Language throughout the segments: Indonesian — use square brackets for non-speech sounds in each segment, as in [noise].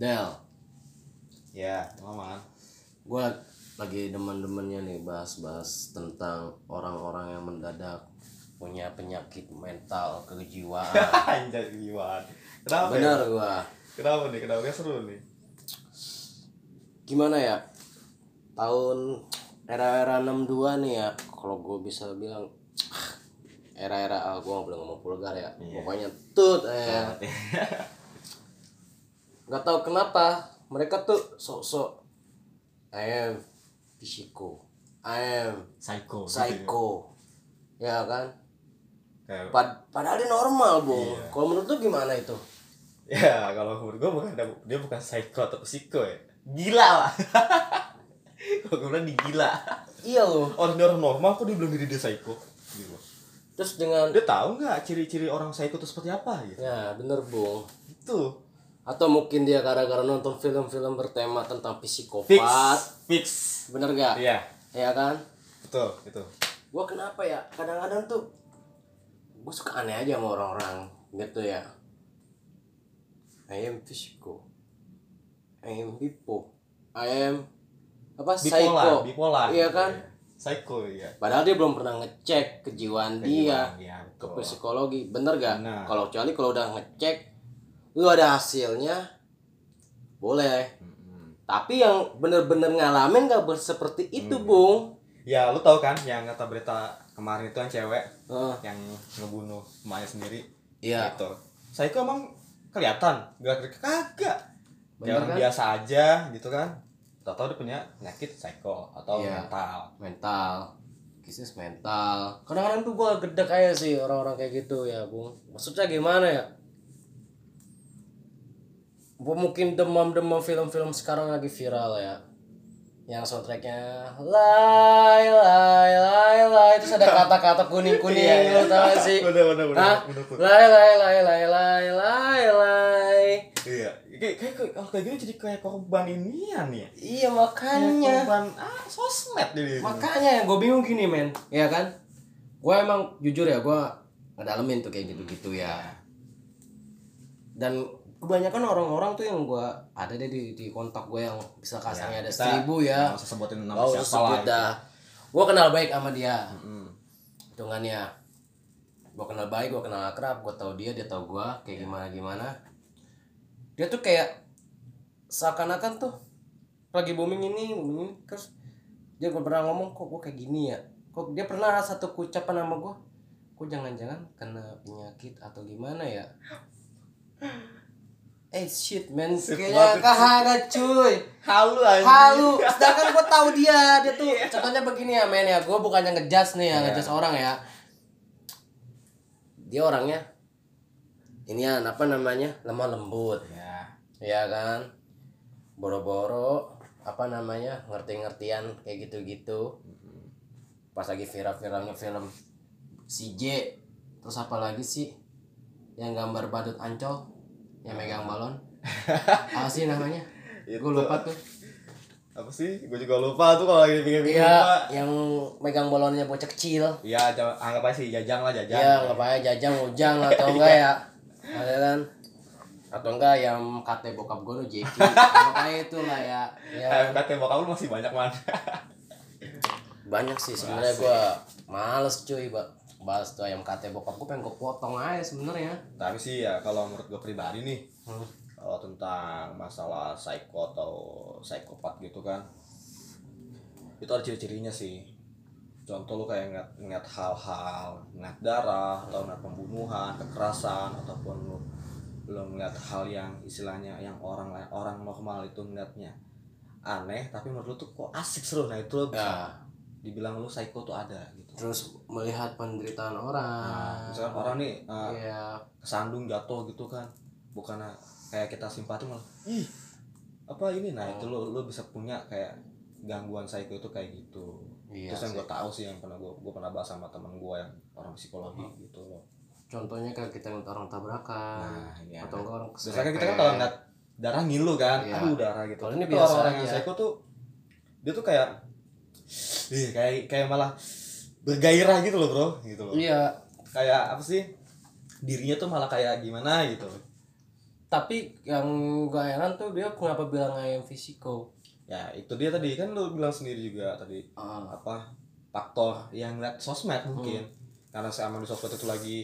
Del, Ya, aman. gue lagi demen-demennya nih bahas-bahas tentang orang-orang yang mendadak punya penyakit mental kejiwaan. [laughs] Anjay jiwaan. Kenapa? Bener Ya? gua. Kenapa nih? Kenapa Kayak seru nih? Gimana ya? Tahun era-era 62 nih ya, kalau gue bisa bilang [tsk] era-era ah, gue belum ngomong vulgar ya. Iya. Pokoknya tut eh. [laughs] Ya. nggak tahu kenapa mereka tuh sok-sok I am psiko I am Psycho. gitu psycho ya kan ya. Kayak, Pad- padahal dia normal bu Iya. kalau menurut lu gimana itu ya kalau menurut gue bukan dia bukan psycho atau psiko ya. Gila lah. [laughs] kalau gue bilang di gila. iya loh Orang dia orang normal kok dia bilang diri dia psycho. Gitu. terus dengan Dia tahu nggak ciri-ciri orang psycho itu seperti apa gitu? ya bener bu Itu atau mungkin dia gara-gara nonton film-film bertema tentang fix, psikopat. Fix. bener gak Iya, ya kan? Betul, itu. gua kenapa ya? Kadang-kadang tuh gue suka aneh aja sama orang-orang gitu ya. I am physical I am bipo I am apa Bipolar, psycho. bipolar. iya kan? Psycho ya. padahal dia belum pernah ngecek kejiwaan dia Iya, ke psikologi. Bener gak Benar. kalau kecuali kalau udah ngecek lu ada hasilnya boleh Mm-mm. tapi yang bener-bener ngalamin gak ber- seperti itu Hmm. bung Ya, lu tahu kan yang kata berita kemarin itu yang cewek Heeh. yang ngebunuh emaknya sendiri. iya Gitu. Psycho emang kelihatan, gak kagak. Bener Kayak orang kan? biasa aja gitu kan. Tahu-tahu dia punya penyakit psycho atau Iya. mental. mental bisnis mental kadang-kadang tuh gua gedek aja sih orang-orang kayak gitu ya bung maksudnya gimana ya mungkin demam-demam film-film sekarang lagi viral ya yang soundtracknya lay lay lay lay terus ada kata-kata kuning kuning Iya, iya. lo tau gak sih Bener bener bener. Tuh. lay lay lay lay lay lay lay Iya. Kayak kayak kayak- kalau kayak gini jadi kayak korban inian ya. iya makanya korban ah sosmed jadi. makanya yang gue bingung gini men ya kan gue emang jujur ya gue ngedalemin tuh kayak gitu-gitu ya dan kebanyakan orang-orang tuh yang gue ada deh di, di kontak gue yang bisa kasarnya ada kita seribu ya. Nggak usah sebutin nama usah siapa sebut lah. dah. Gue kenal baik sama dia. Hitungannya. Gue kenal baik gue kenal akrab gue tahu dia dia tahu gue kayak gimana gimana. Dia tuh kayak seakan-akan tuh lagi booming ini booming ini, terus dia pernah ngomong kok gue kayak gini ya? Kok dia pernah ada satu ucapan sama gue kok jangan-jangan kena penyakit atau gimana ya [laughs] eh shit man kayaknya kagak cuy. Halu aja. halu. [laughs] Sedangkan gue tahu dia dia tuh contohnya begini ya men ya. Gue bukannya ngejudge nih ya Iya. ngejudge orang ya. Dia orangnya ini ya apa namanya lemah lembut. Ya. ya kan? Boro-boro apa namanya ngerti-ngertian kayak gitu-gitu. Pas lagi viral-viralnya film si J terus apa lagi sih yang gambar badut ancol yang megang balon [laughs] apa sih namanya gue lupa tuh Apa sih? Gue juga lupa tuh kalau lagi pikir-pikir Iya, lupa. yang megang balonnya bocah kecil. Iya, anggap aja sih jajang lah jajang. Iya, nggak apa jajang, ujang [laughs] atau enggak ya? Kan? Atau enggak yang kate bokap gue tuh Jeki. Makanya itu lah ya. Ya KMKT bokap lu masih banyak man. banyak sih sebenarnya gue males cuy, Pak. Bahas tuh ayam kate bokap gue pengen gue potong aja sebenarnya. Tapi sih ya kalau menurut gue pribadi nih, Hmm. kalau tentang masalah psycho atau psikopat gitu kan, itu ada ciri-cirinya sih. Contoh lu kayak ngeliat, ngeliat hal-hal, ngeliat darah, atau ngeliat pembunuhan, kekerasan, ataupun lu lu ngeliat hal yang istilahnya yang orang lain orang normal itu ngeliatnya aneh tapi menurut lu tuh kok asik seru nah itu lu bisa Ya, dibilang lu psycho tuh ada gitu terus melihat penderitaan nah, orang. misalkan orang nih uh, Iya, kesandung jatuh gitu kan bukan kayak kita simpati malah ih apa ini? Nah itu lo lo bisa punya kayak gangguan psycho itu kayak gitu. Iya. terus yang gue tahu sih yang pernah gue gue pernah bahas sama temen gue yang orang psikologi gitu loh. Contohnya kayak kita ngeliat orang tabrakan nah iya. atau enggak orang biasanya kita kan kalau ngeliat darah ngilu kan Iya. aduh darah gitu. Kalau ini biasa orang-orang yang aja. psycho tuh dia tuh kayak ih kayak kayak malah bergairah gitu loh bro. Gitu loh. Iya, kayak apa sih? Dirinya tuh malah kayak gimana gitu. Tapi yang gak heran tuh dia kenapa bilang I am physical? Ya itu dia tadi. Kan lu bilang sendiri juga tadi. Ah, apa? Faktor yang ngeliat sosmed mungkin. Hmm. karena si emang di sosmed itu lagi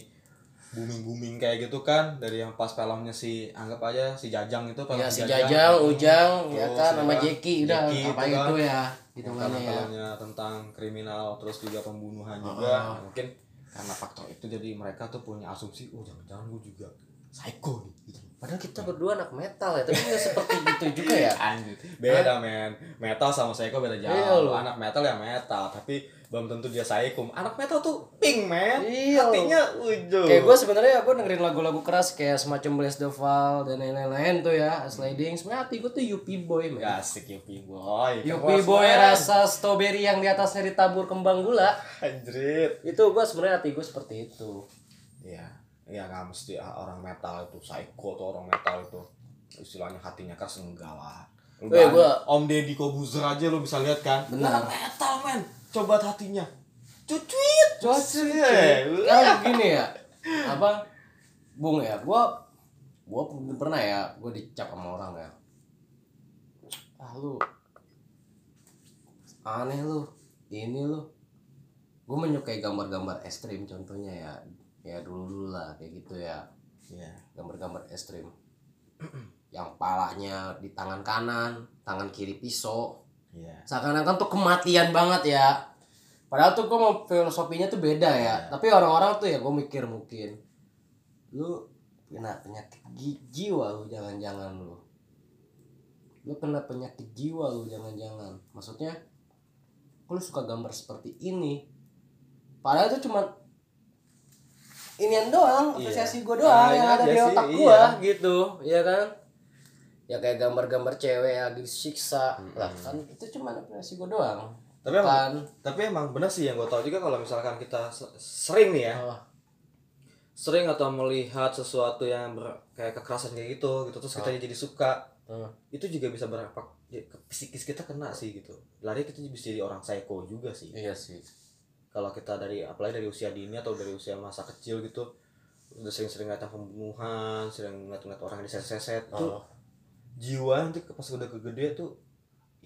booming booming kayak gitu kan. Dari yang pas filmnya si anggap aja si Jajang itu ya si Jajang, Ujang, ya kan sama Jeki. Udah Jeki apa itu itu kan. ya hitungannya ya. filmnya tentang kriminal terus juga pembunuhan juga Ah. mungkin karena faktor itu jadi mereka tuh punya asumsi oh jangan-jangan gue juga psycho nih gitu. Padahal kita berdua anak metal ya, tapi nggak seperti itu juga ya. [laughs] Anjir, beda men metal sama psycho beda Iya, jauh loh. anak metal ya metal tapi belum tentu dia psycho anak metal tuh pink men Iya, hatinya ujung Kayak gue sebenarnya gue dengerin lagu-lagu keras kayak semacam Bless the Fall dan lain-lain tuh ya, Sliding. Sebenarnya hati gue tuh Yuppie Boy, men. Gak asik Yuppie boy. Kemas, Boy rasa strawberry yang di atasnya ditabur kembang gula. Anjrit. Itu gue sebenarnya hati gue seperti itu. Iya. Iya gak mesti orang metal itu psycho tuh orang metal itu istilahnya hatinya keras enggak lah. Eh, gua- Om Deddy Kobuzer aja lu bisa lihat kan? Benar. Metal men coba hatinya cucuit Cuit. cuit Kalau gini ya, apa Bung ya, gua gua pernah ya, gua dicap sama orang ya. Ah lu aneh lu, ini lu. Gue menyukai gambar-gambar ekstrim contohnya ya, ya dulu dulu lah kayak gitu ya, Iya gambar-gambar ekstrim. Yang palanya di tangan kanan, tangan kiri pisau, Iya. Seakan-akan tuh kematian banget ya. Padahal tuh gue mau filosofinya tuh beda ya. Tapi orang-orang tuh ya gue mikir mungkin lu kena penyakit jiwa lu jangan-jangan lu. Lu kena penyakit jiwa lu jangan-jangan. Maksudnya lu suka gambar seperti ini. Padahal itu cuma inian doang Iya. apresiasi gue doang Ah, yang iya ada di otak iya. gue gitu ya kan ya kayak gambar-gambar cewek yang disiksa. Lah kan itu cuma apresiasi gue doang. Tapi emang kan. Tapi emang benar sih yang gue tahu juga kalau misalkan kita se- sering nih ya. Oh, Sering atau melihat sesuatu yang ber- kayak kekerasan kayak gitu gitu Terus kita jadi suka oh. Itu juga bisa berdampak ya, ke psikis kita kena sih gitu. Lari kita bisa jadi orang psycho juga sih. Iya sih. Kalau kita dari apalagi dari usia dini atau dari usia masa kecil gitu Udah sering-sering ngeliat pembunuhan Sering ngeliat-ngeliat orang diseset-seset Tuh oh. Jiwa nanti pas udah kegede tuh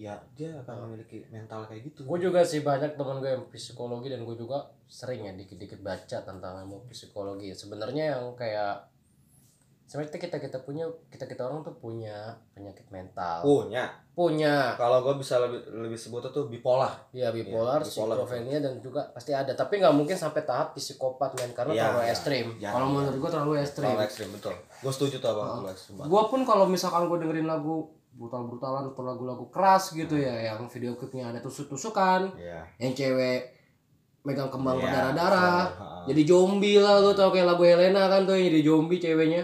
Ya dia akan memiliki mental kayak gitu. Gue juga sih banyak teman gue yang psikologi dan gue juga sering ya dikit-dikit baca tentang ilmu psikologi. Sebenarnya yang kayak sebenarnya kita kita punya kita kita orang tuh punya penyakit mental Punya punya Kalau gue bisa lebih lebih sebut itu bipolar ya bipolar, Iya, bipolar. skizofrenia dan juga pasti ada tapi nggak mungkin sampai tahap psikopat men karena Iya, terlalu iya. ekstrim Iya, kalau iya. menurut gue terlalu ekstrim Terlalu ekstrim betul. Gue setuju tuh apa terlalu ekstrim. banget. gue pun kalau misalkan gue dengerin lagu brutal-brutalan atau lagu-lagu keras gitu Hmm. ya yang video klipnya ada tusuk-tusukan Iya. yang cewek megang kembang berdarah-darah betul. Ha. jadi zombie lah lu tau kayak lagu Helena kan tuh yang jadi zombie ceweknya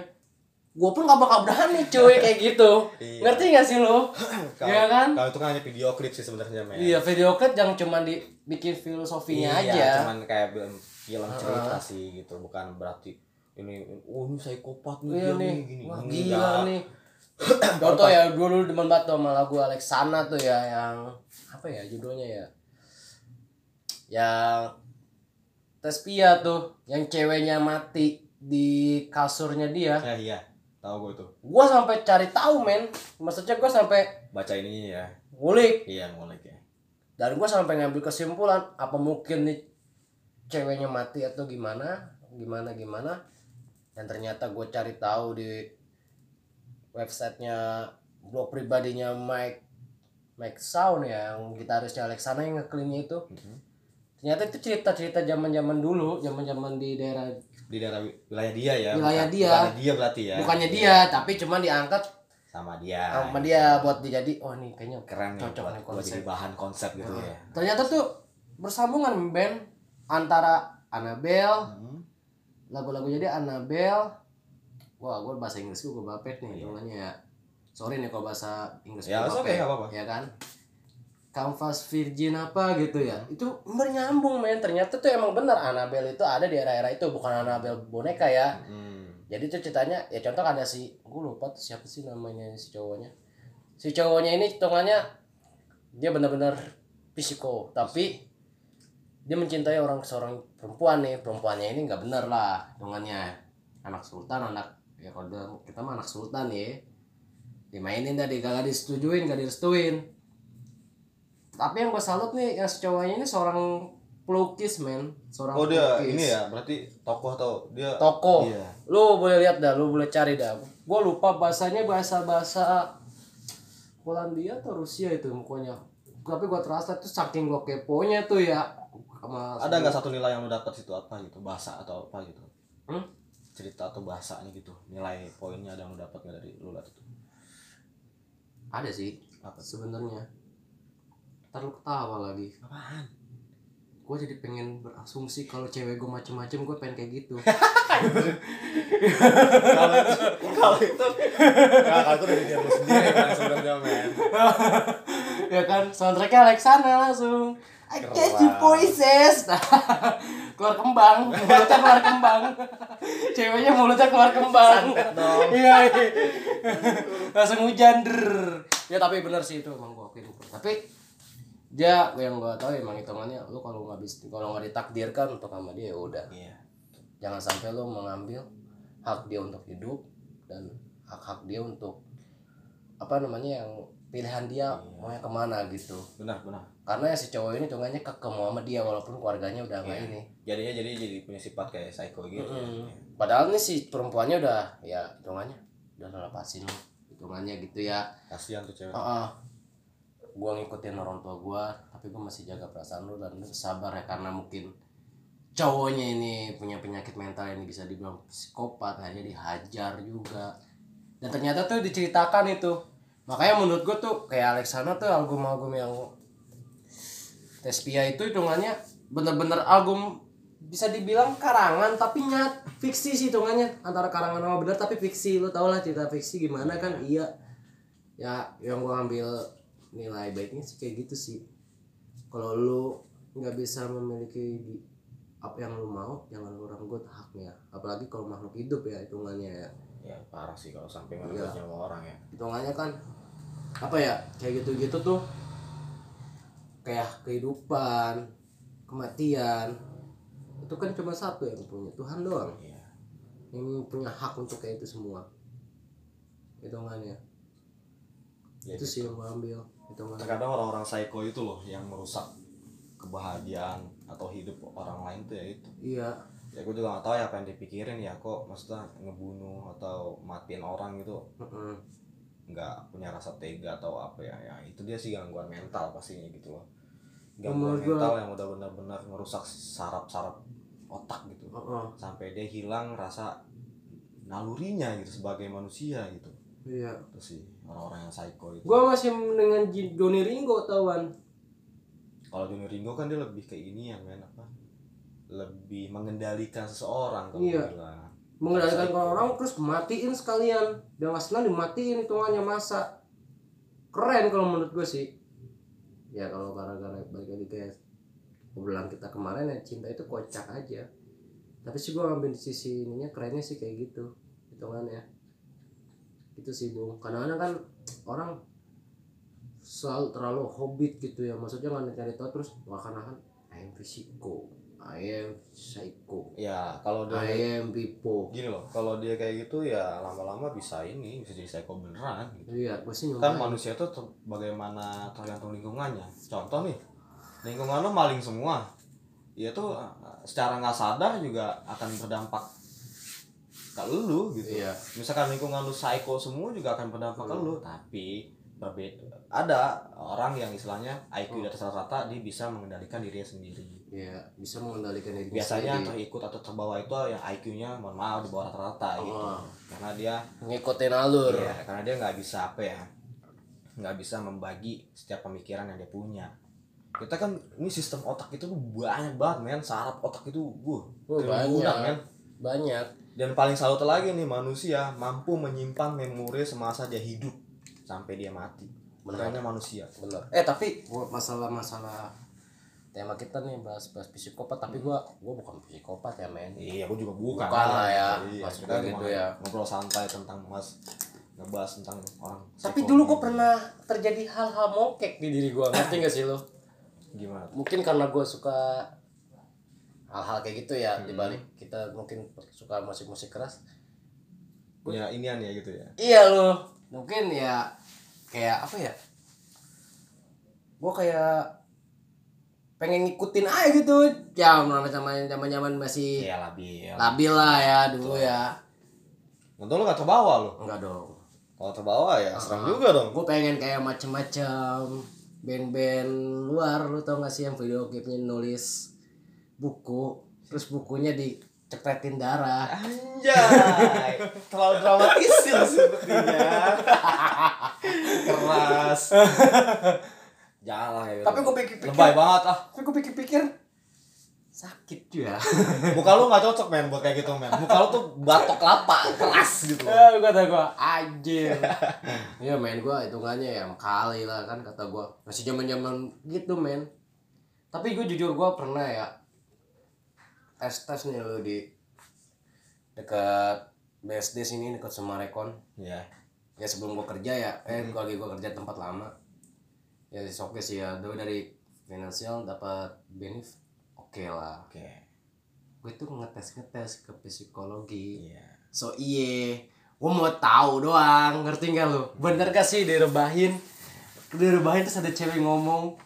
gue pun gak bakal berani cuy [laughs] kayak gitu Iya. ngerti gak sih lu [clears throat] Kalau- Iya kan? Kalau itu kan hanya video klip sih sebenarnya men. iya video klip yang cuma dibikin filosofinya Iya, aja cuman kayak film film cerita sih gitu, bukan berarti ini oh ini psikopat nih iya nih gini. wah Enggak. gila nih [clears throat] contoh ya dulu demen banget tuh sama lagu Alexana tuh ya yang apa ya judulnya ya yang Tespia tuh yang ceweknya mati di kasurnya dia Eh, iya, tahu gue tuh. gua sampai cari tahu men maksudnya gua sampai Baca ininya ya. ngulik Iya, ngulik ya. dan gua sampai ngambil kesimpulan apa mungkin nih ceweknya mati atau gimana gimana gimana dan ternyata gue cari tahu di websitenya blog pribadinya Mike Mike Sound ya yang gitarisnya Alexana yang ngeklinnya itu Mhm. ternyata itu cerita-cerita zaman-zaman dulu zaman-zaman di daerah Di daerah wi- wilayah dia ya. Wilayah bukan- dia. bukannya dia berarti ya. bukannya Iya. dia tapi cuma diangkat sama dia. sama dia buat dijadi oh nih kayaknya Keren cocok buat, nih buat konsep jadi bahan konsep gitu ya. ternyata tuh bersambungan band antara Annabelle Hmm. lagu-lagu jadi Annabelle wah gue bahasa Inggris gue bapet nih Iya. hitungannya ya sorry nih kalau bahasa Inggris Ya, oke, nggak apa-apa. ya kan Canvas Virgin apa gitu ya. Itu bernyambung men. Ternyata tuh emang benar Annabelle itu ada di era-era itu bukan Annabelle boneka ya. Hmm. jadi tuh ceritanya ya contoh ada si gue lupa tuh siapa sih namanya si cowoknya. Si cowoknya ini hitungannya dia benar-benar psiko tapi dia mencintai orang seorang perempuan nih. Perempuannya ini nggak benar lah hitungannya. Anak sultan anak ya kalau kita mah anak sultan ya. Dimainin tadi kagak disetujuin gak direstuin tapi yang gue salut nih yang cowoknya ini seorang pelukis men. Seorang oh dia pelukis. ini ya berarti tokoh atau dia toko. Iya. lu boleh lihat dah lu boleh cari dah. Gue lupa bahasanya bahasa bahasa Polandia atau Rusia itu pokoknya tapi gue terasa tuh saking gue keponya tuh ya sama ada nggak satu nilai yang lu dapat situ apa gitu? Bahasa atau apa gitu? Hmm? cerita atau bahasanya gitu? Nilai poinnya ada yang lu dapat nggak dari lu lihat itu? Ada sih apa sebenarnya ntar lu ketawa lagi. Apaan? Gue jadi pengen berasumsi kalau cewek gue macem-macem gue pengen kayak gitu. Kalau itu. Kalau itu kalau itu dari dia lu sendiri kan sebenarnya men ya kan soundtracknya Alexana langsung. I catch you voices. [laughs] Keluar kembang mulutnya keluar kembang. Ceweknya mulutnya keluar kembang. [laughs] Iya iya. langsung hujan der ya tapi bener sih itu emang gue akuin tapi dia yang gue tahu emang hitungannya lu kalau nggak bisa kalau nggak ditakdirkan untuk sama dia ya udah iya jangan sampai lo mengambil hak dia untuk hidup dan hak-hak dia untuk apa namanya yang pilihan dia Iya. maunya ke mana gitu benar benar karena ya si cowok ini hitungannya mau sama dia walaupun keluarganya udah nggak Iya. ini jadinya jadi jadi punya sifat kayak psycho gitu ya. Mm-mm. padahal nih si perempuannya udah ya hitungannya udah lepasin hitungannya gitu ya kasihan tuh cewek Heeh. Gua ngikutin orang tua gua tapi gua masih jaga perasaan lu dan sabar ya karena mungkin cowoknya ini punya penyakit mental ini bisa dibilang psikopat akhirnya dihajar juga. Dan ternyata tuh diceritakan itu. Makanya menurut gua tuh kayak Alexana tuh album-album yang Tespia itu hitungannya bener-bener album bisa dibilang karangan tapi nyat fiksi sih hitungannya. Antara karangan sama bener tapi fiksi. Lu tau lah cerita fiksi gimana kan? Iya. Ya yang gua ambil nilai baiknya sih kayak gitu sih. Kalau lu nggak bisa memiliki di- apa yang lu mau jangan lu renggut haknya apalagi kalau makhluk hidup ya hitungannya ya. Ya parah sih kalau sampai Iya. ngerebut nyawa orang ya. Hitungannya kan apa ya kayak gitu-gitu tuh kayak kehidupan kematian itu kan cuma satu yang punya Tuhan doang. Iya. Yang punya hak untuk kayak itu semua. Hitungannya. Ya, itu sih yang gua ambil hitungannya terkadang orang-orang psycho itu loh yang merusak kebahagiaan atau hidup orang lain tuh ya itu. Iya. Ya gue juga gak tahu ya apa yang dipikirin ya kok maksudnya ngebunuh atau matiin orang gitu. Heeh. nggak punya rasa tega atau apa ya ya itu dia sih gangguan mental pastinya gitu loh. Gangguan Menurut mental yang udah benar-benar ngerusak saraf-saraf otak gitu. Heeh. sampai dia hilang rasa nalurinya gitu sebagai manusia gitu. Iya. Itu sih orang-orang yang psycho itu. Gua masih dengan Johnny Ringo tawan kalau Johnny Ringo kan dia lebih kayak ini ya men apa? Lebih mengendalikan seseorang kalau Iya. bilang. Mengendalikan Psycho. kalau orang terus matiin sekalian. Dia nggak senang dimatiin hitungannya masa. Keren kalau menurut gue sih. Ya kalau gara-gara balik lagi kayak obrolan kita kemarin ya cinta itu kocak aja. Tapi sih gue ngambil di sisi ininya kerennya sih kayak gitu hitungannya itu sih bung kadang-kadang kan orang selalu terlalu hobbit gitu ya. Maksudnya nggak cari tahu terus akan-akan I am psycho. I am psycho. Ya kalau dia I am bipo gini loh kalau dia kayak gitu ya lama-lama bisa ini bisa jadi psycho beneran gitu. Iya, sih kan manusia itu ter- bagaimana tergantung lingkungannya. Contoh nih lingkungan lo maling semua. Ya tuh eh, secara nggak sadar juga akan berdampak ke lu gitu Iya. misalkan lingkungan lu psycho semua juga akan berdampak ke lu tapi berbeda ada orang yang istilahnya IQ di atas rata-rata dia bisa mengendalikan dirinya sendiri Iya, bisa mengendalikan diri biasanya sendiri. terikut atau terbawa itu yang IQ-nya mohon maaf di bawah rata-rata gitu Oh. karena dia ngikutin alur. Iya, karena dia nggak bisa apa ya, nggak bisa membagi setiap pemikiran yang dia punya. Kita kan ini sistem otak itu banyak banget men, saraf otak itu gue Oh, banyak. men. Banyak. Dan paling salut lagi nih manusia mampu menyimpan memori semasa dia hidup sampai dia mati. Benar. Kerennya manusia. Bener. Eh, tapi gua masalah-masalah tema kita nih bahas-bahas psikopat, tapi gua gua bukan psikopat ya, men. Iya, gue juga bukan. Bukan lah ya, Iya, kita gua gitu ya. Ngobrol santai tentang mas ngebahas tentang orang. Tapi dulu gua pernah terjadi hal-hal mokek di diri gua, ngerti gak sih lo? gimana? Mungkin karena gua suka hal-hal kayak gitu ya, Hmm. dibalik kita mungkin suka musik-musik keras. punya inian ya gitu ya? Iya lu mungkin ya kayak apa ya? Gua kayak pengen ngikutin aja gitu ya nama zaman zaman zaman masih iya labil. labil lah ya dulu ya. Untung lu gak terbawa lu. Enggak dong. Kalau terbawa ya serem juga dong. gue pengen kayak macem-macem band-band luar lu tau gak sih yang video klipnya nulis buku terus bukunya dicepretin darah Anjay, terlalu dramatisir sepertinya. Keras. Jangan lah ya. Tapi gua pikir-pikir- Lebay banget ah. tapi gue pikir-pikir sakit juga Muka lu gak cocok men buat kayak gitu men. Muka lu tuh batok kelapa, keras gitu. ya kata gue anjir ya men gue hitungannya ya kali lah kan kata gue masih zaman zaman gitu men tapi gue jujur gue pernah ya tes tes nih lu di dekat BSD sini dekat Semarekon Iya. ya sebelum gue kerja ya eh gua lagi gue kerja tempat lama. Ya oke sih ya. Dulu dari finansial dapat benefit oke lah. Oke. gue tuh ngetes ngetes ke psikologi. Iya. so iye. Gue mau tahu doang ngerti nggak lu? Bener gak sih direbahin? Direbahin terus ada cewek ngomong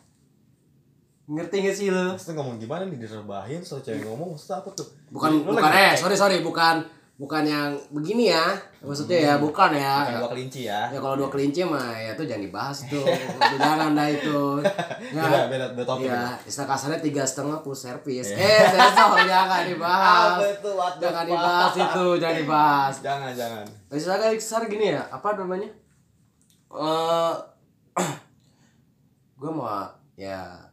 ngerti gak sih lu? Maksudnya ngomong gimana nih? Direbahin so cewek ngomong maksudnya apa tuh? bukan Lu bukan eh sorry sorry bukan bukan yang begini ya. Maksudnya ya bukan ya. Kayak dua kelinci ya. ya kalau dua kelinci mah ya tuh jangan dibahas itu jangan dah itu. [laughs] Ya. Beda, beda topik. ya istilah kasarnya tiga setengah full service. Eh sensor [laughs] jangan dibahas. Apa itu? Jangan dibahas itu jangan dibahas. Jangan, jangan. istilah kasar gini ya apa namanya? Eh [clears throat] gue mau ya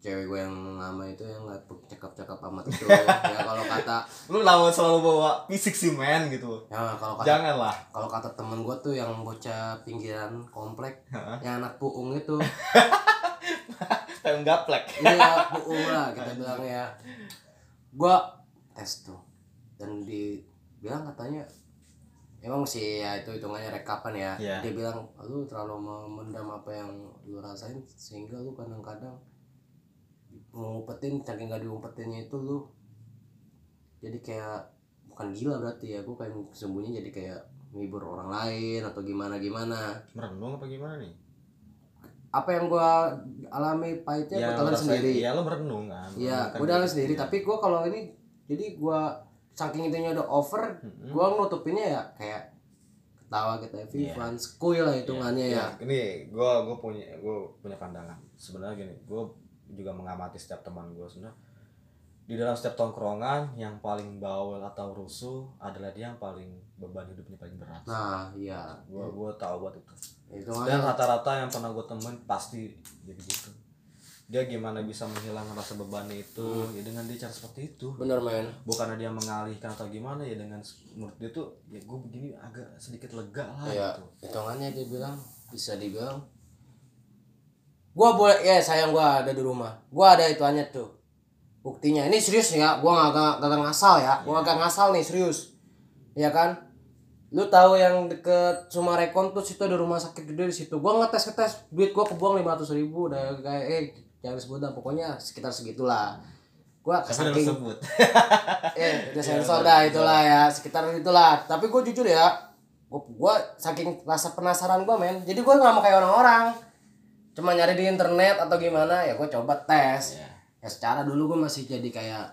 cewek gue yang lama itu yang nggak cakep-cakep amat itu [laughs] ya kalau kata Lu lawan selalu bawa fisik sih men gitu. ya kalau kata Janganlah. kalau kata temen gue tuh yang bocah pinggiran komplek yang anak puung itu [laughs] Kayak gaplek. iya [laughs] puung lah kita bilang ya gue tes tuh dan dibilang katanya emang sih ya itu hitungannya rekapan ya Iya. dia bilang lu terlalu memendam apa yang lu rasain sehingga lu kadang-kadang ngumpetin saking gak diumpetinnya itu lu jadi kayak bukan gila berarti ya gue kayak sembunyi jadi kayak ngibur orang lain atau gimana gimana Merenung apa gimana nih? apa yang gua alami pahitnya Ya, telan ngerasain- sendiri Iya, lu merenung kan. Iya, Merenungkan gue diri. sendiri. Iya. Tapi gue kalau ini, jadi gue saking itunya udah over, Mm-mm. gue nutupinnya ya kayak ketawa kita Iya. Vivan, skuy lah hitungannya ya. Ya, ini gue gue punya gue punya pandangan. Sebenarnya gini, gue juga mengamati setiap teman gue sebenarnya di dalam setiap tongkrongan yang paling bawel atau rusuh adalah dia yang paling beban hidupnya paling berat. Nah, iya. gue gue tahu buat itu. Dan Hitungannya rata-rata yang pernah gue temen pasti jadi gitu. Dia gimana bisa menghilangkan rasa bebannya itu ya dengan dia cara seperti itu. bener men. Bukannya dia mengalihkan atau gimana ya dengan menurut dia tuh ya gue begini agak sedikit lega lah Iya, gitu. hitungannya dia bilang bisa dibilang. Gua boleh, ya sayang gua ada di rumah. Gua ada ituannya tuh. Buktinya ini serius ya, gua nggak nggak nggak ngasal ya, gua nggak ngasal nih serius. Ya kan? Lu tahu yang deket Sumarekon tuh situ ada rumah sakit gede di situ. Gua ngetes ngetes, duit gua kebuang lima ratus ribu, udah kayak eh jangan disebut dah, pokoknya sekitar segitulah. Gua saking sebut. [laughs] eh udah sensor dah itulah ya sekitar itulah tapi gue jujur ya gue gua saking rasa penasaran gue men jadi gue nggak mau kayak orang-orang cuma nyari di internet atau gimana ya gue coba tes Iya. ya secara dulu gue masih jadi kayak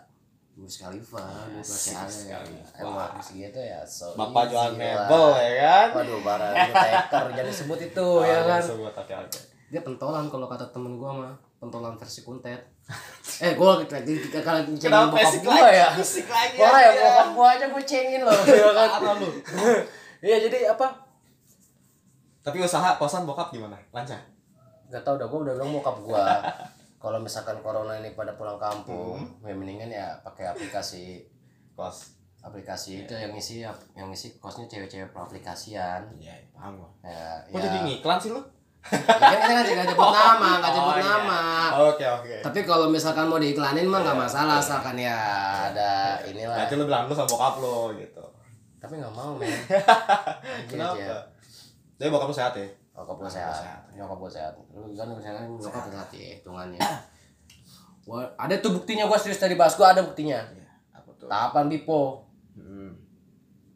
Wiz Khalifa gue masih Iya, ada ya Khalifa. emang masih gitu ya so Bapak jual mebel ya kan? waduh barang taker jangan disebut itu [laughs] ya kan Sebut oke oke. dia pentolan kalau kata temen gue mah pentolan versi kuntet [laughs] eh gue kalau cengin Kenapa bokap gue lagi? ya lagi Wah ya bokap gue aja gue cengin loh [laughs] ya kan iya jadi apa Tapi usaha kosan bokap gimana? Lancar. Gak tau dah gue udah bilang bokap gue [laughs] kalau misalkan corona ini pada pulang kampung ya mendingan ya pakai aplikasi Kos. aplikasi itu yang isi yang isi kosnya cewek-cewek peraplikasian Iya, paham gua. ya Kok ya jadi ngiklan sih lu? ya kita kan nggak nyebut [laughs] nama nggak nyebut Oh, iya. nama Oke oke. tapi kalau misalkan mau diiklanin mah nggak masalah asalkan ya ada inilah Berarti lu bilang lu sama bokap lu gitu. tapi nggak mau men [laughs] Kenapa? Tapi bokap lu sehat ya? Nyokap gue Sehat. sehat. Nyokap gue sehat. Lu kan misalnya nyokap sehat ya hitungannya. [clears throat] Gua ada tuh buktinya gua serius tadi bahas gua ada buktinya. Iya. Apa tuh? Tahapan Bipo. Hmm.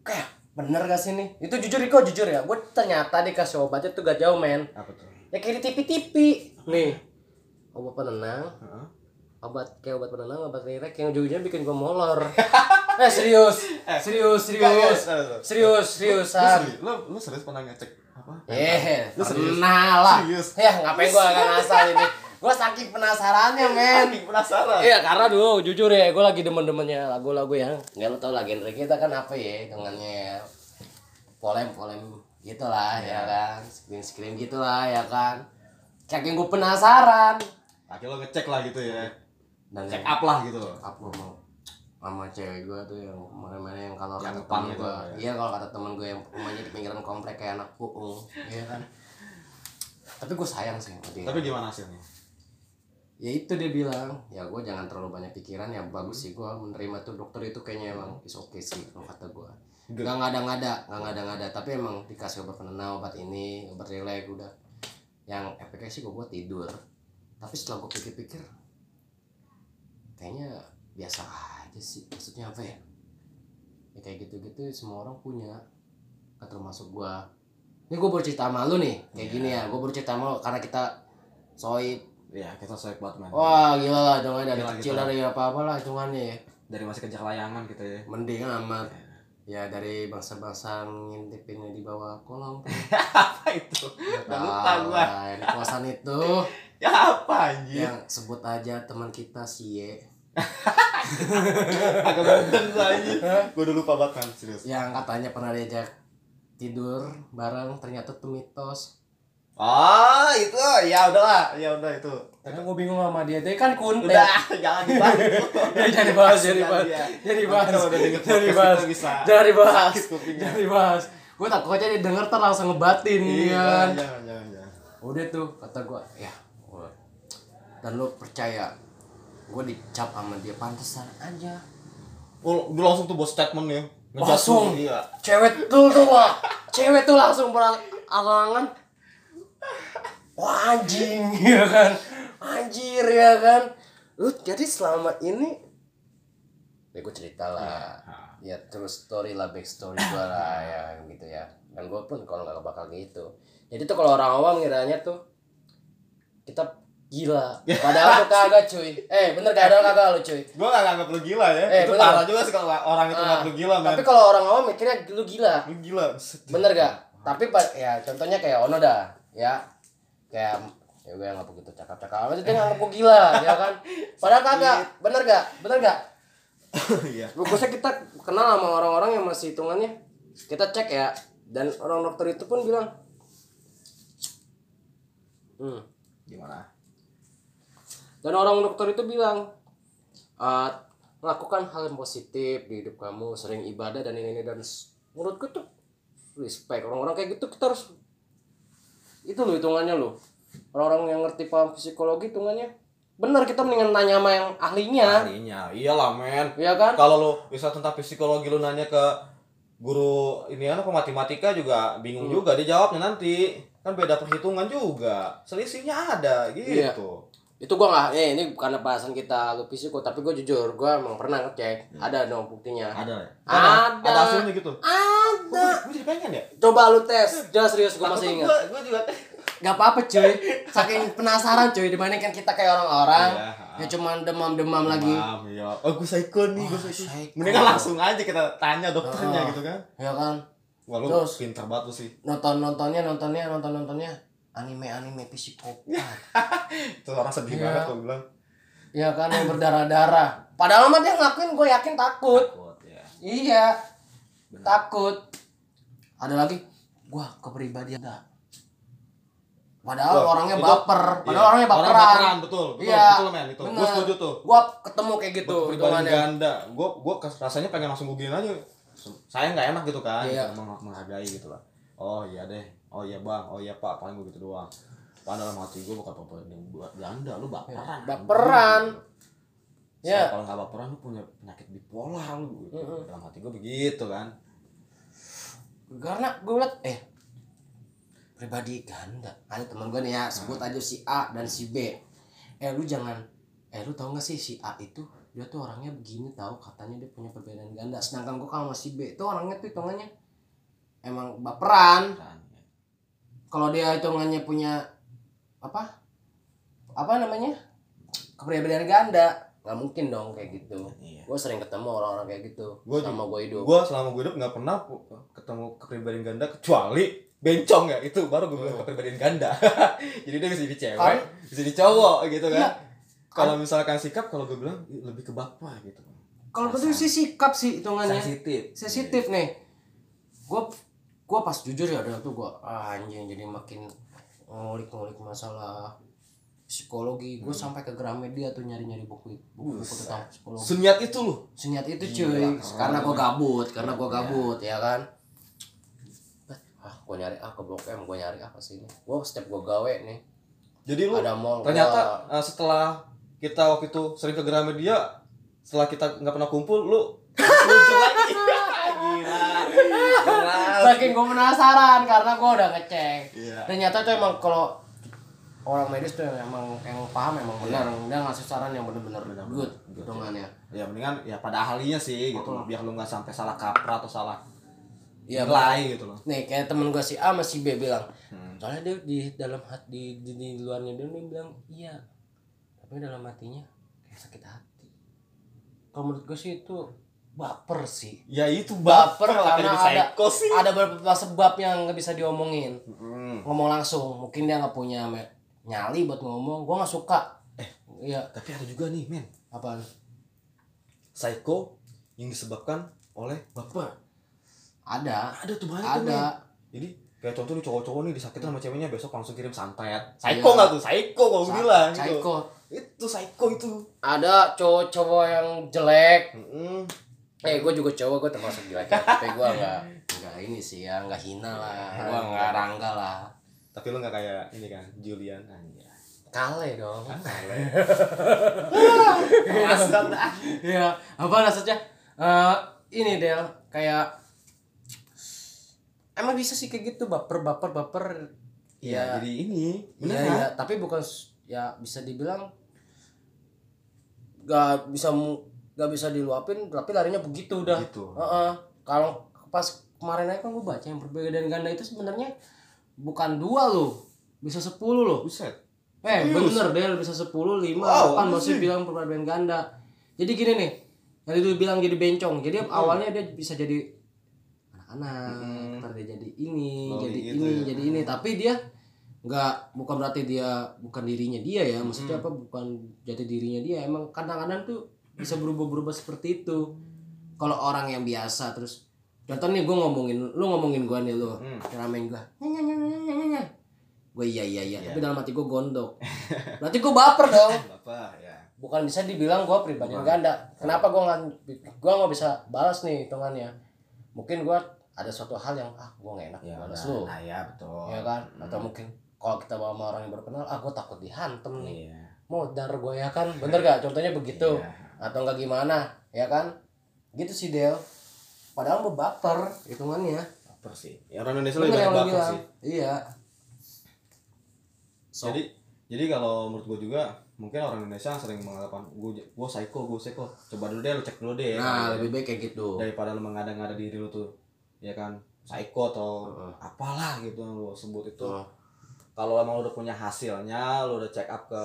Kayak bener gak sih nih itu jujur kok jujur ya gue ternyata dikasih obatnya tuh gak jauh men apa tuh ya kayak di tipi-tipi nih obat penenang Heeh. obat kayak obat penenang obat rirek yang ujungnya bikin gue molor [laughs] eh serius serius serius serius seriusan lu lu serius pernah ngecek apa? Eh Lu pernah lah. Serius? ya ngapain gue agak ngasal ini? Gue saking penasarannya men. Anjing penasaran? Iya karena dulu jujur ya gue lagi demen-demennya lagu-lagu yang nggak lo tau lah genre kita kan apa ya dengannya polem polem gitu lah ya kan. Screen screen gitu lah ya kan. Saking gue penasaran. Akhirnya lo ngecek lah gitu ya. Dan check up lah gitu. Up gue mau sama cewek gue tuh yang mana-mana yang kalau Yang kata pang temen gue ya. iya kalau kata temen gue yang rumahnya di pinggiran komplek kayak anak puung iya kan? Tapi gue sayang sih sama dia. Tapi gimana hasilnya? Ya itu dia bilang ya gue jangan terlalu banyak pikiran ya bagus sih gue menerima tuh dokter itu kayaknya emang is oke sih kalau kata gue nggak ngada-ngada nggak ngada-ngada tapi emang dikasih obat penenang obat ini obat rileks udah. Yang efeknya sih gue buat tidur. Tapi setelah gue pikir-pikir kayaknya biasa aja sih. Maksudnya apa ya? Ya kayak gitu-gitu semua orang punya Gak termasuk gue ini gue baru cerita sama lu nih kayak Iya. gini ya. Gue baru cerita sama lu karena kita soib. Ya kita soek banget man Wah gila lah jangan dari Gila, kecil gitu. dari apa apa lah hitungannya ya. Dari masih kejar layangan gitu ya. Mending amat. Ya dari bangsa-bangsa ngintipinnya di bawah kolong [laughs] apa itu? Udah lupa gua. di kosan itu. [laughs] Ya apa anjir? Yang sebut aja teman kita si Ye [laughs] agak gua anjir gua udah lupa banget man serius. Yang katanya pernah diajak tidur bareng ternyata tuh mitos oh itu. Ya udahlah. Ya udah itu. Karena gue bingung sama dia. Dia kan kuntet. Udah [laughs] jangan dibahas. [laughs] Ya jangan dibahas jangan dibahas. Iya. jangan dibahas. Jangan dibahas. jangan dibahas. Jangan dibahas. Gue takutnya dia denger ntar langsung ngebatin Iya, kan? jangan jangan jangan udah tuh kata gua ya dan lo percaya gua dicap sama dia pantesan aja. Oh, gue langsung tuh buat statement ya. Langsung. Iya. cewek tuh tuh wah cewek tuh langsung berangan wah anjing [laughs] ya kan? Anjir ya kan? Lu jadi selama ini ya gue cerita lah. Ya terus story lah back story gue lah [laughs] ya gitu ya. Dan gue pun kalau nggak bakal gitu. Jadi tuh kalau orang awam ngiranya tuh kita gila [laughs] padahal tuh kagak cuy eh bener kadang kagak lu cuy Gue gak nganggap lu gila ya. Eh, itu bener. parah juga sih kalau orang itu Ah, nganggap lu gila, men. tapi kalau orang awam mikirnya lu gila Lu gila. bener gak tapi ya contohnya kayak Ono dah ya kayak ya gue nggak begitu cakap-cakap aja dia nganggap gue gila [laughs] ya kan padahal kagak bener gak bener gak [laughs] Iya. bagusnya kita kenal sama orang-orang yang masih hitungannya kita cek ya dan orang dokter itu pun bilang hmm. Gimana? Dan orang dokter itu bilang "Eh, lakukan hal yang positif di hidup kamu sering ibadah dan ini, ini dan menurutku tuh respect orang-orang kayak gitu kita harus itu loh hitungannya loh orang-orang yang ngerti paham psikologi hitungannya benar kita mendingan nanya sama yang ahlinya Ahlinya. Iyalah, men. ya kan Kalau lu bisa tentang psikologi lu nanya ke guru ini apa matematika juga bingung Hmm. juga dia jawabnya nanti kan beda perhitungan juga selisihnya ada gitu Iya. Itu gua nggak eh ini bukan bahasan kita lu psiko tapi gua jujur gua emang pernah ngecek. Ada dong buktinya. Ada. Ya Ada. ada hasilnya gitu. Ada. Gue jadi pengen ya? Coba lu tes. Jangan serius gua masih ingat. gue juga Gak apa-apa cuy. Saking penasaran cuy Dibandingkan kita kayak orang-orang. Iya. Ya cuman demam-demam lagi. Ya. Oh, gue psycho nih, gue Oh, psycho. Mendingan langsung aja kita tanya dokternya Oh. gitu kan. Ya kan? Wah, lu Terus? pinter banget lu sih. Nonton-nontonnya Nontonnya Nonton-nontonnya Anime-anime psikopat [laughs] Itu orang sedih Iya. banget lu bilang. Ya kan yang berdarah-darah Padahal mah dia ngelakuin gue yakin takut Takut ya. Iya Benar. Takut Ada lagi Gua kepribadian dah Padahal Wah, orangnya itu- baper Padahal Iya. orangnya Orang baperan betul, betul, Iya, betul men itu. Gue bener. setuju tuh. Gua ketemu kayak gitu hitungannya. ganda. Gue gue rasanya pengen langsung googling aja. Saya nggak enak gitu kan, Iya. meng- menghargai gitu lah. Oh iya deh, oh iya bang, oh iya pak, paling gue gitu doang. Padahal dalam hati gue bukan apa yang buat ganda, lu baperan. Baperan. Ya. Ya. Kalau nggak baperan lu punya penyakit bipolar lu. Gitu. Mm-mm. Dalam hati gue begitu kan. karena gue liat eh pribadi ganda ada teman gue nih ya sebut aja si A dan si B eh lu jangan eh lu tau gak sih si A itu dia tuh orangnya begini tahu katanya dia punya perbedaan ganda sedangkan gue kalau sama si B itu orangnya tuh hitungannya emang baperan ya. Kalau dia hitungannya punya apa apa namanya kepribadian ganda nggak mungkin dong kayak gitu Iya. gue sering ketemu orang-orang kayak gitu Gua sama gue hidup Gua selama gue hidup nggak pernah ketemu kepribadian ganda kecuali bencong ya itu baru gue bilang Hmm. kepribadian ganda. [laughs] Jadi dia bisa jadi cewek, Kan- bisa jadi cowok gitu kan. Iya. Kalau misalkan sikap kalau gue bilang lebih ke bapak gitu. kalau betul sih sikap sih hitungannya Sensitif. sensitif nih gue gue pas jujur ya ada tuh gue ah, anjing jadi makin ngulik-ngulik masalah psikologi. Gue sampai ke Gramedia tuh nyari-nyari buku buku, buku tentang psikologi. Seniat itu loh. senyat itu Gila, cuy. keren. karena gue gabut karena gue Iya. gabut ya kan? Ah gue nyari ah ke blok M gue nyari apa sih ini gue setiap gue gawe nih Jadi lu ada mall ternyata eh, setelah kita waktu itu sering ke Gramedia, setelah kita nggak pernah kumpul, lu lagi. Gila. Saking gue penasaran karena gue udah ngecek Iya. ternyata tuh emang kalau orang medis tuh emang yang paham emang Iya. benar dia ngasih saran yang Bener-bener good good, hitungannya Ya mendingan ya pada ahlinya sih gitu, Oh. biar lu nggak sampai salah kaprah atau salah Iya, nilai gitu loh. nih kayak temen gue si A sama si B bilang Hmm. soalnya dia di dalam hati di, di, di luarnya dia nih bilang iya tapi dalam hatinya kayak sakit hati kalau menurut gue sih itu baper sih Ya itu Baper lah, karena ada- sih. ada beberapa sebab yang nggak bisa diomongin Hmm. ngomong langsung mungkin dia nggak punya nyali buat ngomong gue nggak suka Eh. iya Tapi ada juga nih, men. apaan Psycho yang disebabkan oleh baper. ada Ada tuh banyak tuh, men. ada Jadi kayak contoh nih cowok-cowok nih disakitin sama ceweknya besok langsung kirim santet. Iya. Psycho nggak tuh? Psycho kalau gue bilang gitu. psycho Itu psycho itu. ada cowok-cowok yang jelek Mm-mm. Eh gue juga cowok gue termasuk jelek ya. tapi gue nggak nggak ini sih ya nggak hina lah gue nggak rangga lah Tapi lu nggak kayak ini kan, Julian aja. kale dong Masuk dah. [laughs] ya apa maksudnya Eh, ini Del kayak emang bisa sih kayak gitu baper baper baper Iya, jadi ini Iya bener iya, kan? tapi bukan ya bisa dibilang gak bisa mu- gak bisa diluapin, tapi larinya begitu udah. Gitu. Heeh. Kalau pas kemarin aja kan gue baca yang perbedaan ganda itu sebenarnya bukan dua loh, bisa sepuluh loh. Buset. Eh Serius? bener deh bisa sepuluh lima delapan apa masih sih? bilang perbedaan ganda. Jadi gini nih, yang itu bilang jadi bencong. Jadi awalnya dia bisa jadi anak-anak, ntar dia jadi ini, Oh, jadi gitu ini, ya. jadi ini. Tapi dia nggak bukan berarti dia bukan dirinya dia ya. Maksudnya apa? Bukan jati dirinya dia. Emang kadang-kadang tuh bisa berubah-berubah seperti itu. Kalau orang yang biasa terus contoh nih gue ngomongin lu ngomongin gue nih lu Hmm. ngeramein gue gue iya iya iya Iya. tapi dalam hati gue gondok berarti gue baper dong [laughs] Bapak ya. bukan bisa dibilang gue pribadi Bukan. ganda kenapa gue nggak gue nggak bisa balas nih hitungannya mungkin gue ada suatu hal yang ah gue nggak enak Ya, balas udah. lu Nah, ya betul. ya kan Hmm. atau mungkin kalau kita bawa sama orang yang baru kenal ah gue takut dihantem nih Iya. mau dar gue ya kan bener gak contohnya begitu Iya. Atau enggak gimana ya kan? Gitu sih Del. Padahal mau baper hitungannya. Baper sih. Ya orang Indonesia lebih banyak lo baper sih. iya. So, Jadi jadi kalau menurut gue juga mungkin orang Indonesia sering mengatakan gue gue psycho gue psycho. Coba dulu deh lu cek dulu deh. Nah Gitu. lebih baik kayak gitu. Daripada lu mengada-ngada diri lu tuh ya kan? Psycho atau Heeh. apalah gitu yang lu sebut itu. Heeh. kalau emang lu udah punya hasilnya lu udah check up ke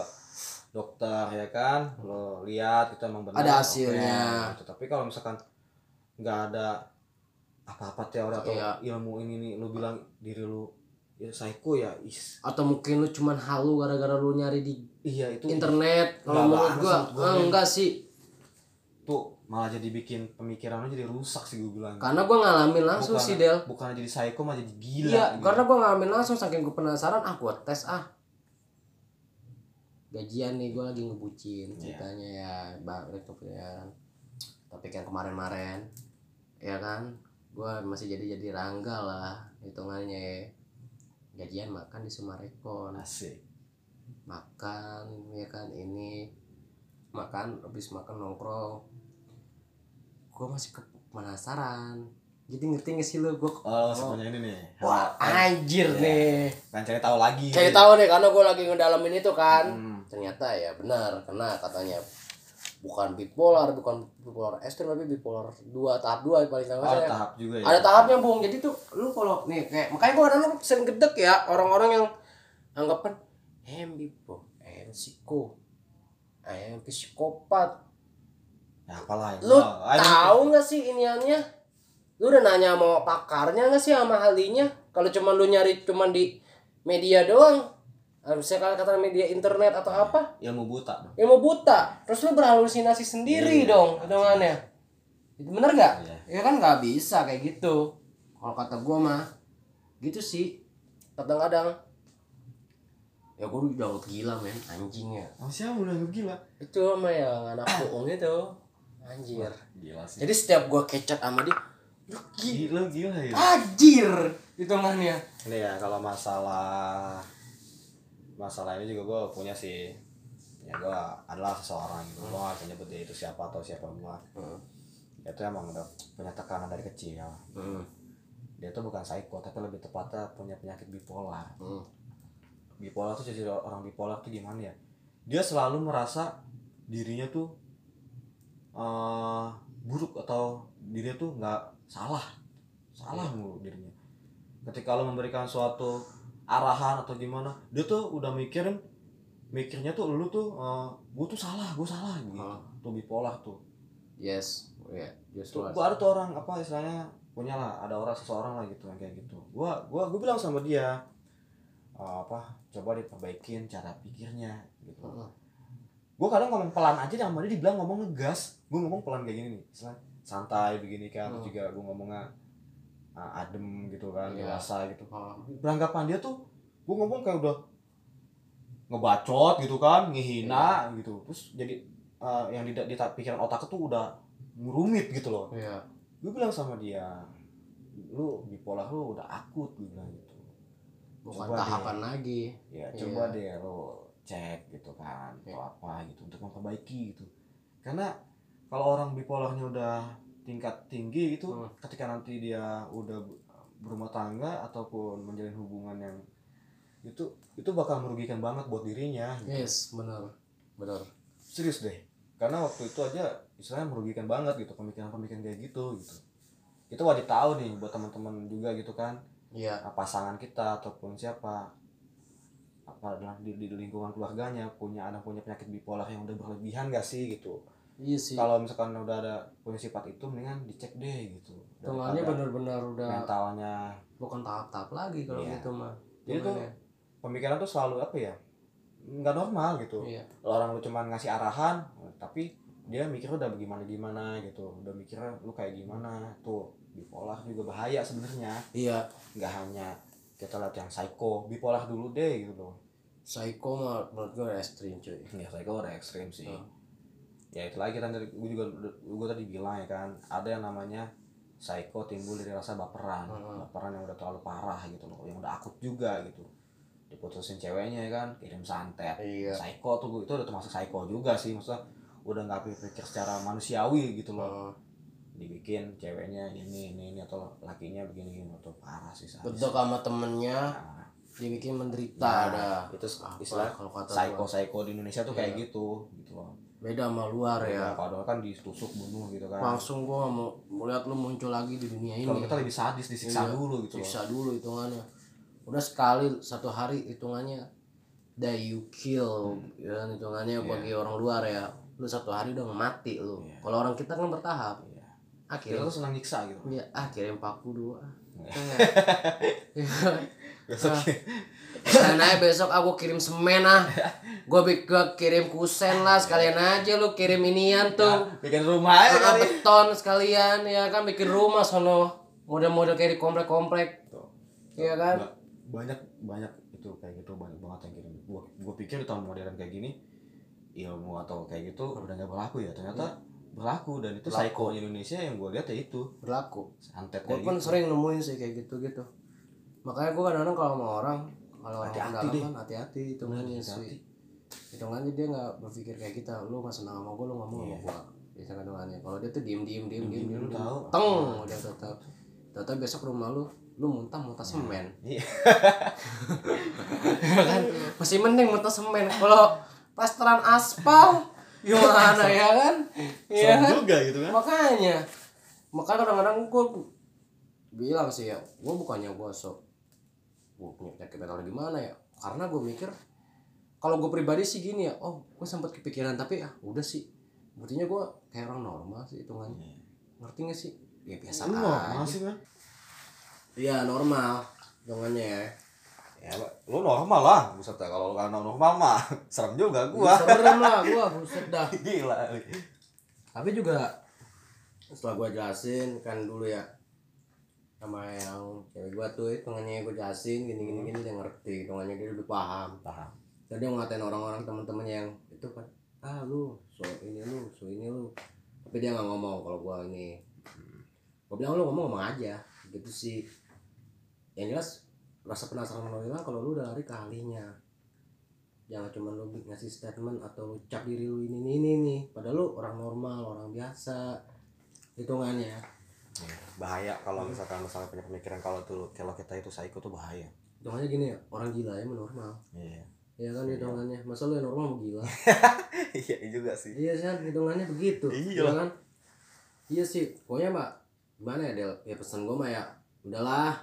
dokter ya kan? Lu lihat itu emang benar. Ada hasilnya. gitu. tapi kalau misalkan nggak ada apa-apa teori atau Iya. ilmu ini nih lu bilang diri lu ya psycho ya is. Atau mungkin lu cuman halu gara-gara lu nyari di iya itu internet. Kalau menurut gua, gua, eh, enggak sih. Tuh malah jadi bikin pemikiran lu jadi rusak sih gue bilang. Karena gua ngalamin langsung Bukan- sih Del. bukan jadi psycho malah jadi gila iya gitu. karena gua ngalamin langsung saking gua penasaran ah gua tes ah gajian nih gua lagi ngebucin Iya. ceritanya ya ke ya topik yang kemarin-kemarin ya kan. Gua masih jadi jadi rangga lah hitungannya. Ya. gajian makan di Sumarekon. Asik. Makan ya kan ini. Makan habis makan nongkrong. Gue masih penasaran jadi ngerti gak sih lu gue oh sebenarnya ini nih wah anjir Iya. nih pengen cari tahu lagi cari tahu nih karena gue lagi ngedalamin itu kan Hmm. ternyata ya benar karena katanya bukan bipolar bukan bipolar ekstrim tapi bipolar dua tahap dua paling Oh, sama ada tahap juga ya. ada tahapnya bung jadi tuh lu kalau nih kayak makanya gua kadang sering gedek ya orang-orang yang anggapan eh bipo eh psiko eh psikopat Ya apalah. ya. lu Oh, tahu nggak sih iniannya lu udah nanya mau pakarnya nggak sih sama ahlinya? Kalau cuma lu nyari cuma di media doang misalnya kalau kata media internet atau apa? Think ilmu buta dong. ya mau buta. Terus lu berhalusinasi sendiri Iya. dong hitungannya. Itu bener gak Iya. ya kan nggak bisa kayak gitu. Kalau kata gua mah gitu sih. Kadang-kadang. Ya gua udah gila men. Anjing ya. Oh, siapa udah gila? itu mah yang anak bohong itu. Anjir. Gila sih. jadi setiap gua kecet sama dia Gila gila ya. anjir hitungannya Ini ya kalau masalah masalah ini juga gue punya sih ya gue adalah seseorang gitu gue gak bisa nyebut dia itu siapa atau siapa gue Hmm. dia tuh emang udah punya tekanan dari kecil Hmm. dia tuh bukan psycho tapi lebih tepatnya punya penyakit bipolar Hmm. bipolar tuh jadi orang bipolar tuh gimana ya dia selalu merasa dirinya tuh eh buruk atau dirinya tuh nggak salah. Salah mulu dirinya ketika lo memberikan suatu arahan atau gimana dia tuh udah mikirin mikirnya tuh lu tuh gue tuh salah gue salah gitu. Ah. tuh bipolar tuh. Yes ya yes tuh gua ada tuh orang apa istilahnya punya lah ada orang seseorang lah gitu yang kayak gitu. Gua gua gua bilang sama dia "Eh, apa coba diperbaikin cara pikirnya gitu. Gua kadang ngomong pelan aja sama dia dibilang ngomong ngegas. Gua ngomong pelan kayak gini nih istilahnya santai begini kan terus Hmm. juga gua ngomongnya uh, adem gitu kan Iya. dewasa gitu Oh. beranggapan dia tuh gua ngomong kayak udah ngebacot gitu kan ngehina gitu terus jadi uh, yang di, di pikiran otak tuh udah rumit gitu loh Iya. gue bilang sama dia lu bipolar lu udah akut gue bilang gitu bukan Coba tahapan lagi ya Iya. coba deh lu cek gitu kan atau Iya. apa gitu untuk memperbaiki gitu karena kalau orang bipolarnya udah tingkat tinggi gitu Hmm. ketika nanti dia udah ber- berumah tangga ataupun menjalin hubungan yang itu itu bakal merugikan banget buat dirinya gitu. yes benar benar serius deh karena waktu itu aja istilahnya merugikan banget gitu pemikiran-pemikiran kayak gitu gitu itu wajib tahu nih buat teman-teman juga gitu kan iya Nah, pasangan kita ataupun siapa apa di, di lingkungan keluarganya punya anak punya penyakit bipolar yang udah berlebihan gak sih gitu iya sih. Kalau misalkan udah ada punya sifat itu mendingan dicek deh gitu. Daripada benar-benar udah mentalnya. bukan tahap-tahap lagi kalau Iya. gitu mah Jadi tuh, Hitungannya. pemikiran tuh selalu apa ya nggak normal gitu. Iya. Orang lu cuman ngasih arahan tapi dia mikir udah gimana gimana gitu. Udah mikir lu kayak gimana tuh bipolar juga bahaya sebenarnya. Iya. Nggak hanya kita lihat yang psycho bipolar dulu deh gitu. Loh psycho mah menurut gue ekstrim cuy. Ya psycho udah ekstrim sih. Hmm. Ya itu lagi kan tadi gue juga gue tadi bilang ya kan ada yang namanya psycho timbul dari rasa baperan. Hmm. baperan yang udah terlalu parah gitu loh yang udah akut juga gitu. Diputusin ceweknya ya kan kirim santet. Iya. Psycho tuh itu udah termasuk psycho juga sih maksudnya udah nggak pikir secara manusiawi gitu loh. Heeh. dibikin ceweknya ini ini ini atau lakinya begini begini tuh parah sih bedok sama temennya Nah, dibikin menderita nah, ada itu istilah kalau kata psycho psycho di Indonesia tuh kayak Iya. gitu gitu loh beda sama luar ya. Kalau kan ditusuk bunuh gitu kan. Langsung gua mau melihat lu muncul lagi di dunia ini. Kalau kita lebih sadis disiksa Iya, dulu gitu loh. siksa dulu hitungannya. Udah sekali satu hari hitungannya die you kill ya kan hitungannya Iya. bagi orang luar ya. Lu satu hari udah mati lu. Iya. kalau orang kita kan bertahap. Iya. akhirnya tuh senang nyiksa gitu. Ya kirim paku dua. Iya. [laughs] Sekalian aja besok aku kirim semen ah. Gue gua kirim kusen lah Sekalian aja lu kirim inian tuh. Bikin rumah aja Ah, kali. beton sekalian ya kan bikin rumah sono. Model-model kayak di komplek-komplek. Iya kan? Ba- banyak banyak itu kayak gitu banyak banget yang kirim. Gua gua pikir tahun modern kayak gini ilmu atau kayak gitu udah nggak berlaku ya. Ternyata berlaku dan itu psycho Indonesia yang gue lihat ya itu. Berlaku. Santet gue pun gitu. sering nemuin sih kayak gitu gitu makanya gue kadang-kadang kalau sama orang kalau orang Hati-hati deh. kan hati-hati hitungannya sih. hitungannya dia nggak berpikir kayak kita lu nggak senang sama gue lu ngomong Iya. sama gue biasa hitungannya. Kalau dia tuh diem diem diem diem diem, tahu. teng udah tetap tetap besok rumah lu lu muntah muntah semen. [laughs] Iya. Ya kan? Masih mending muntah semen. Kalau plesteran aspal [laughs] gimana ya kan? Iya serem kan? juga gitu kan. Makanya. Makanya kadang-kadang gue bilang sih ya gue bukannya gue sok gue punya penyakit mental gimana ya? Karena gue mikir kalau gue pribadi sih gini ya oh gue sempat kepikiran tapi ah udah sih. Buktinya gue kayak orang normal sih hitungannya ngerti gak sih? Ya biasa normal aja. sih kan iya normal hitungannya ya. Ya lu normal lah buset dah kalau lu kan normal mah [laughs] serem juga gua. Serem lah gue buset dah. [laughs] Gila tapi juga setelah gue jelasin kan dulu ya sama yang cewek gue tuh hitungannya gue jelasin gini gini gini dia ngerti. Hitungannya dia lebih paham. Paham. Jadi dia ngatain orang-orang teman-teman yang itu kan ah lu so ini lu so ini lu. Tapi dia nggak ngomong kalau gue ini. Gue bilang lu ngomong ngomong aja. Gitu sih. Yang jelas rasa penasaran lo bilang kalau lu udah lari ke ahlinya. Jangan cuma lu ngasih statement atau cap diri lu ini ini ini nih padahal lu orang normal orang biasa. Hitungannya bahaya kalau misalkan lu sampai punya pemikiran kalau tuh kalau kita itu psycho tuh bahaya. Hitungannya gini ya orang gila ya normal. Iya. Ya kan hitungannya. Masa lu yang normal mau gila? [laughs] Iya juga sih. Iya kan hitungannya begitu. Iya. ya kan? Iya sih pokoknya mbak gimana ya Del? Ya pesan gue mah ya udahlah.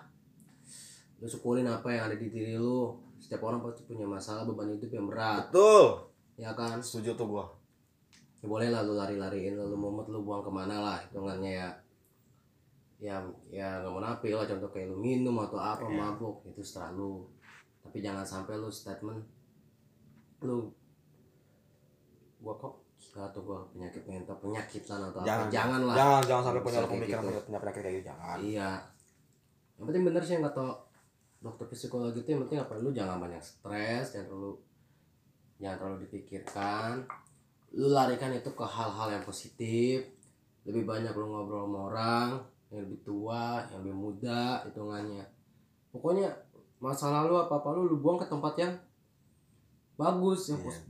Lu syukurin apa yang ada di diri lu. Setiap orang pasti punya masalah beban hidup yang berat. Betul. Ya kan? Setuju tuh gua. Ya boleh lah lu lari-lariin lu mumet lu buang ke mana lah hitungannya ya ya ya nggak mau napi lah contoh kayak lu minum atau apa Iya. mabuk itu setelah lu. Tapi jangan sampai lu statement lu gua kok atau gua penyakit mental penyakitan atau jangan apa. Jangan lah jangan jangan sampai punya pemikiran gitu. punya, penyakit kayak gitu jangan. Iya. Yang penting bener sih yang kata dokter psikologi itu yang penting apa? Lu jangan banyak stres jangan terlalu jangan terlalu dipikirkan. Lu larikan itu ke hal-hal yang positif. Lebih banyak lu ngobrol sama orang yang lebih tua yang lebih muda hitungannya. Pokoknya masa lalu apa apa lu lu buang ke tempat yang bagus yang, Iya. pos-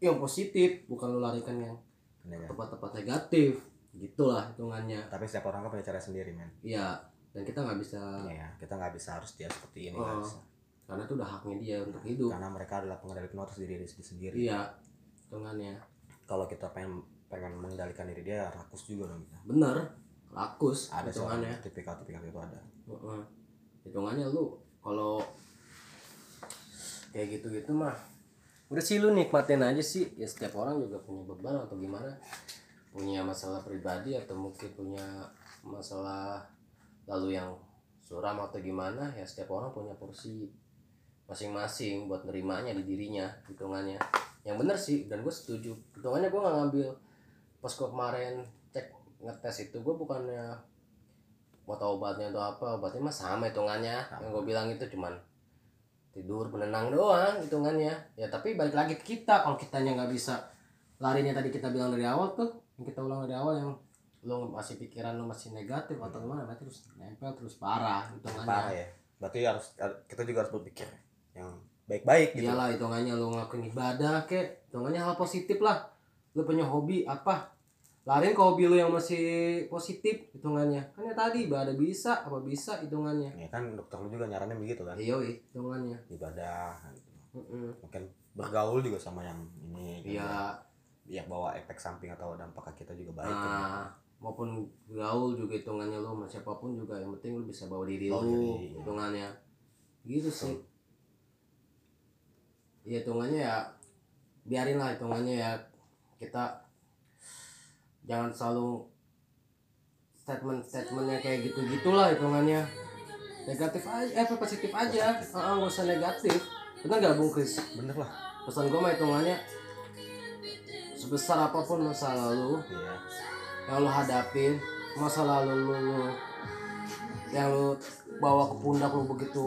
yang positif bukan lu larikan yang kan? tempat-tempat negatif. Gitulah hitungannya. Tapi setiap orang kan punya cara sendiri men. Iya dan kita nggak bisa Iya, kita nggak bisa harus dia seperti ini bisa. karena itu udah haknya dia untuk hidup. Karena mereka adalah pengendali penuh atas diri diri sendiri. Iya hitungannya. Kalau kita pengen pengen mengendalikan diri dia rakus juga dong kita. Bener rakus ada hitungannya. tipikal-tipikal itu ada. Heeh. hitungannya lu kalau kayak gitu-gitu mah udah sih lu nikmatin aja sih. Ya setiap orang juga punya beban atau gimana. Punya masalah pribadi atau mungkin punya masalah lalu yang suram atau gimana ya setiap orang punya porsi masing-masing buat nerimanya di dirinya hitungannya. Yang bener sih dan gue setuju. Hitungannya gue nggak ngambil pas gue kemarin ngetes itu gue bukannya mau tahu obatnya atau apa obatnya mah sama hitungannya. Yang gue bilang itu cuman tidur penenang doang hitungannya. Ya tapi balik lagi ke kita. Kalau kitanya nggak bisa larinya tadi kita bilang dari awal tuh yang kita ulang dari awal yang lo masih pikiran lo masih negatif atau gimana berarti terus nempel terus parah hitungannya. Parah ya. Berarti harus kita juga harus berpikir yang baik-baik gitu. Iyalah hitungannya lo ngelakuin ibadah kek hitungannya hal positif lah. Lo punya hobi apa larin ke hobi lo yang masih positif hitungannya. Kan ya tadi ibadah bisa apa bisa hitungannya. Ya kan dokter lu juga nyaranin begitu kan? Iya wih, hitungannya. Ibadah gitu. Mm-mm. mungkin bergaul juga sama yang ini kan, iya. biar bawa efek samping atau dampak ke kita juga baik kan. nah maupun gaul juga hitungannya lo sama siapa pun juga yang penting lo bisa bawa diri Bawa lo diri, iya. hitungannya. Gitu sih. Ya hitungannya ya biarin lah hitungannya ya. Kita jangan selalu statement statementnya kayak gitu gitulah hitungannya. Negatif aja eh positif aja. Ah nggak usah negatif. Bener nggak bung Kris? Bener lah. Pesan gue mah hitungannya sebesar apa pun masa lalu iya. yang lu hadapin masa lalu lu, lu yang lu bawa ke pundak lu begitu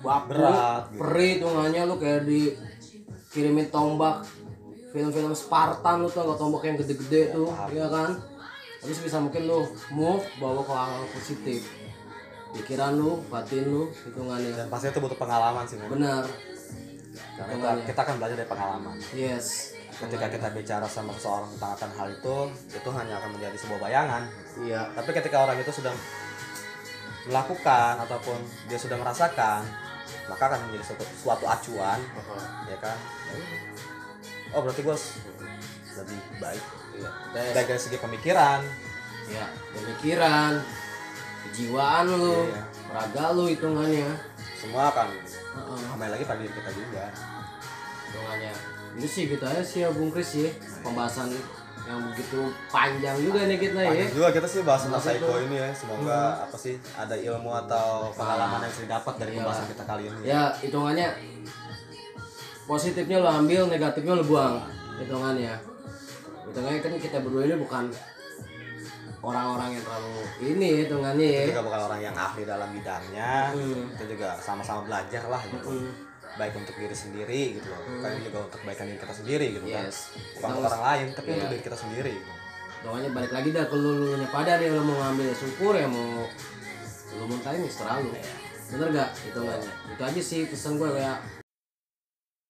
baku Berat, gitu. perih hitungannya lu kayak di kirimin tombak film-film Spartan lu tuh nggak tombak yang gede-gede tuh ya kan? Terus bisa mungkin lu move bawa ke hal positif. Pikiran lu batin lu hitungannya. Dan pasti itu butuh pengalaman sih benar. Karena kita, kita akan belajar dari pengalaman. Yes. Ketika kita bicara sama seseorang tentang akan hal itu itu hanya akan menjadi sebuah bayangan. Iya. Tapi ketika orang itu sudah melakukan ataupun dia sudah merasakan maka akan menjadi suatu, suatu acuan ya kan? Ya udah. Oh berarti gue lebih baik. Iya, baik dari segi pemikiran. Ya, pemikiran, kejiwaan lu, Iya. raga lu hitungannya. semua kan kembali lagi pada diri kita juga. Hitungannya. Itu sih gitu aja sih ya Bung Kris ya. Pembahasan yang begitu panjang juga nih kita ya. Panjang juga kita sih bahas tentang psycho itu. ini ya. Semoga apa sih ada ilmu atau pengalaman yang bisa didapat dari Iya. pembahasan kita kali ini. Ya hitungannya positifnya lo ambil negatifnya lo buang. Hitungannya hitungannya kan kita berdua ini bukan orang-orang yang terlalu ini hitungannya ya. Kita juga bukan orang yang ahli dalam bidangnya. Hmm. kita juga sama-sama belajar lah gitu. Hmm. baik untuk diri sendiri gitu loh. Bukan juga untuk kebaikan diri kita sendiri gitu kan. Yes. Bukan untuk orang lain tapi Iya. untuk diri kita sendiri gitu. hitungannya balik lagi dah kalau lu nya pada nih lo mau ngambil ya syukur ya mau lu muntahin ya terlalu bener gak hitungannya? Itu aja sih pesan gue kayak